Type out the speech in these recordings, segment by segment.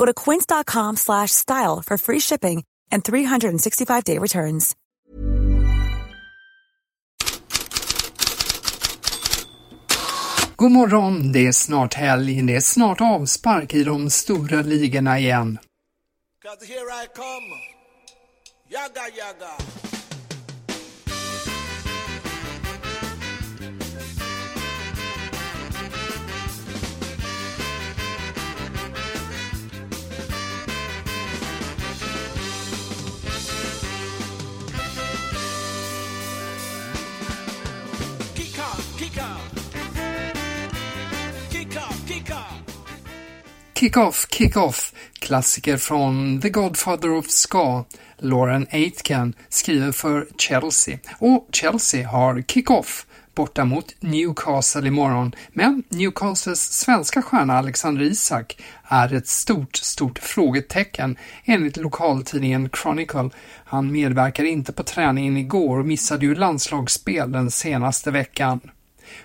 Go to quince.com slash style for free shipping and 365-day returns. God morgon, det är snart helg, det är snart avspark i de stora ligorna igen. 'Cause here I come. Yaga yaga. Kick-Off, Kick-Off, klassiker från The Godfather of Ska, Lauren Aitken, skriver för Chelsea. Och Chelsea har Kick-Off borta mot Newcastle imorgon, men Newcastles svenska stjärna Alexander Isak är ett stort, stort frågetecken enligt lokaltidningen Chronicle. Han medverkar inte på träningen igår och missade ju landslagsspel den senaste veckan.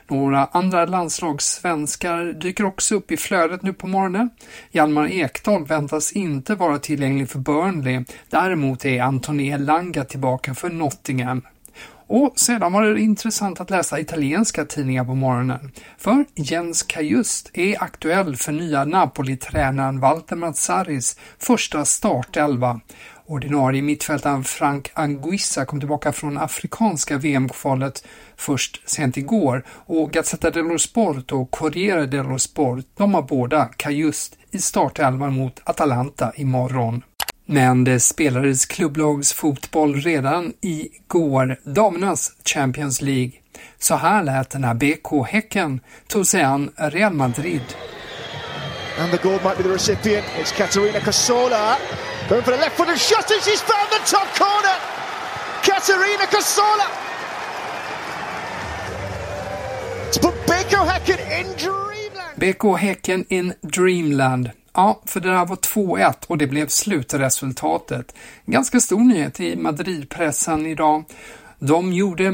Några andra landslagssvenskar dyker också upp i flödet nu på morgonen. Hjalmar Ekdal väntas inte vara tillgänglig för Burnley. Däremot är Anthony Elanga tillbaka för Nottingham. Och sedan var det intressant att läsa italienska tidningar på morgonen. För Jens Kajust är aktuell för nya Napoli-tränaren Walter Mazzaris första startelva. Ordinarie mittfältaren Frank Anguissa kom tillbaka från afrikanska VM-kvalet först sent igår och Gazzetta dello Sport och Corriere dello Sport, de har båda Kajust i startelvan mot Atalanta imorgon. Men det spelades klubblagsfotboll redan igår, damernas Champions League. Så här lät det när BK Häcken tog sig an Real Madrid. And the goal might be the recipient. It's Katerina Casola. Going for the left footed shot and she's found the top corner. Katerina Casola. To put Baker Häcken in dreamland. BK Häcken in Dreamland. Ja, för det där var 2-1 och det blev slutresultatet. Ganska stor nyhet i Madridpressen idag. De gjorde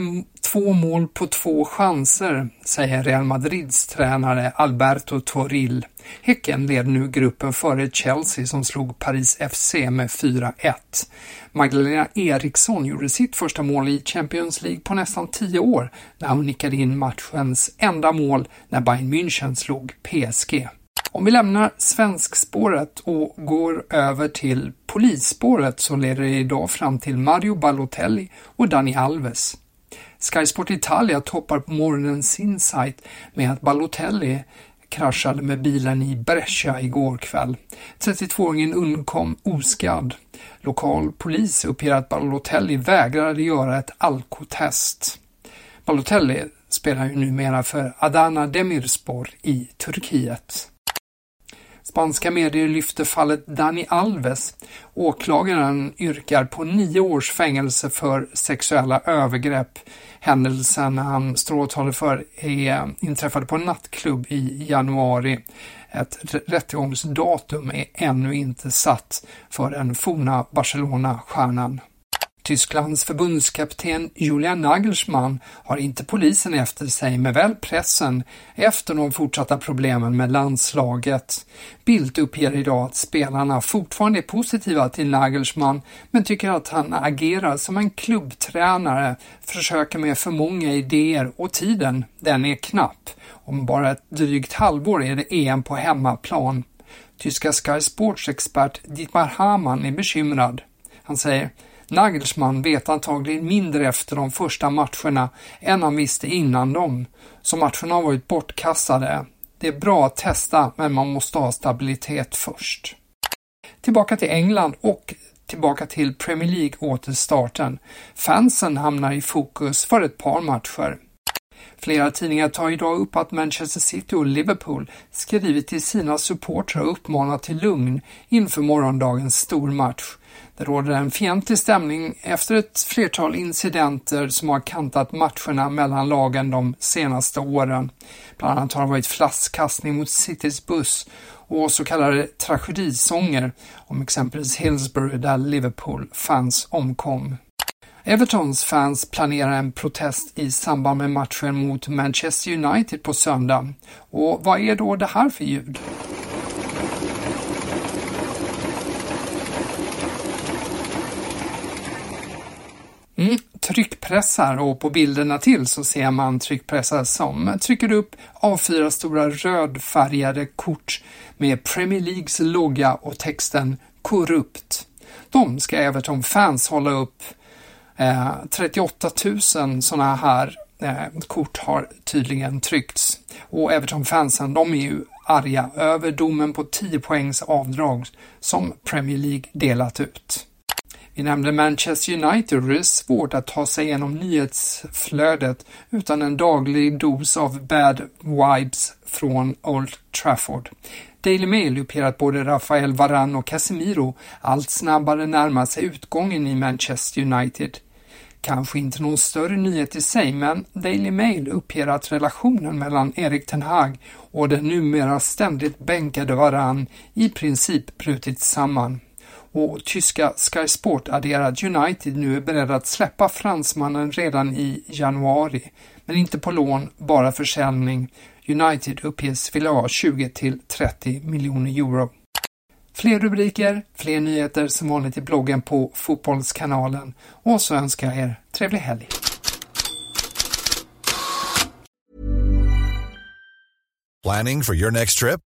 två mål på två chanser, säger Real Madrids tränare Alberto Toril. Häcken leder nu gruppen före Chelsea som slog Paris FC med 4-1. Magdalena Eriksson gjorde sitt första mål i Champions League på nästan tio år när hon nickade in matchens enda mål när Bayern München slog PSG. Om vi lämnar svenskspåret och går över till polisspåret så leder det idag fram till Mario Balotelli och Dani Alves. Sky Sport Italia toppar på morgonen sin sajt med att Balotelli kraschade med bilen i Brescia igår kväll. 32-åringen undkom oskadd. Lokal polis uppger att Balotelli vägrade göra ett alkotest. Balotelli spelar ju numera för Adana Demirspor i Turkiet. Spanska medier lyfter fallet Dani Alves. Åklagaren yrkar på nio års fängelse för sexuella övergrepp. Händelsen han står åtalad för är, inträffade på en nattklubb i januari. Ett rättegångsdatum är ännu inte satt för den forna Barcelona-stjärnan. Tysklands förbundskapten Julian Nagelsmann har inte polisen efter sig men väl pressen efter de fortsatta problemen med landslaget. Bildt uppger idag att spelarna fortfarande är positiva till Nagelsmann men tycker att han agerar som en klubbtränare, försöker med för många idéer och tiden, den är knapp. Om bara ett drygt halvår är det EM på hemmaplan. Tyska Sky Sports-expert Dietmar Hamann är bekymrad. Han säger Nagelsmann vet antagligen mindre efter de första matcherna än han visste innan dem, så matcherna har varit bortkastade. Det är bra att testa, men man måste ha stabilitet först. Tillbaka till England och tillbaka till Premier League återstarten. Fansen hamnar i fokus för ett par matcher. Flera tidningar tar idag upp att Manchester City och Liverpool skrivit till sina supportrar och uppmanat till lugn inför morgondagens stormatch. Det råder en fientlig stämning efter ett flertal incidenter som har kantat matcherna mellan lagen de senaste åren. Bland annat har det varit flaskkastning mot Citys buss och så kallade tragedisånger om exempelvis Hillsborough där Liverpool-fans omkom. Evertons fans planerar en protest i samband med matchen mot Manchester United på söndag. Och vad är då det här för ljud? Mm, tryckpressar och på bilderna till så ser man tryckpressar som trycker upp A4 stora rödfärgade kort med Premier Leagues logga och texten korrupt. De ska Everton-fans hålla upp. Eh, 38 000 sådana här eh, kort har tydligen tryckts och Everton-fansen de är ju arga över domen på 10 poängs avdrag som Premier League delat ut. Vi nämnde Manchester United och det är svårt att ta sig igenom nyhetsflödet utan en daglig dos av bad vibes från Old Trafford. Daily Mail uppger att både Rafael Varane och Casemiro allt snabbare närmar sig utgången i Manchester United. Kanske inte någon större nyhet i sig, men Daily Mail uppger att relationen mellan Erik Ten Hag och den numera ständigt bänkade Varane i princip brutit samman och tyska Sky Sport adderar att United nu är beredda att släppa fransmannen redan i januari, men inte på lån, bara försäljning. United uppges vilja ha 20 till 30 miljoner euro. Fler rubriker, fler nyheter som vanligt i bloggen på Fotbollskanalen och så önskar jag er trevlig helg. Planning for your next trip?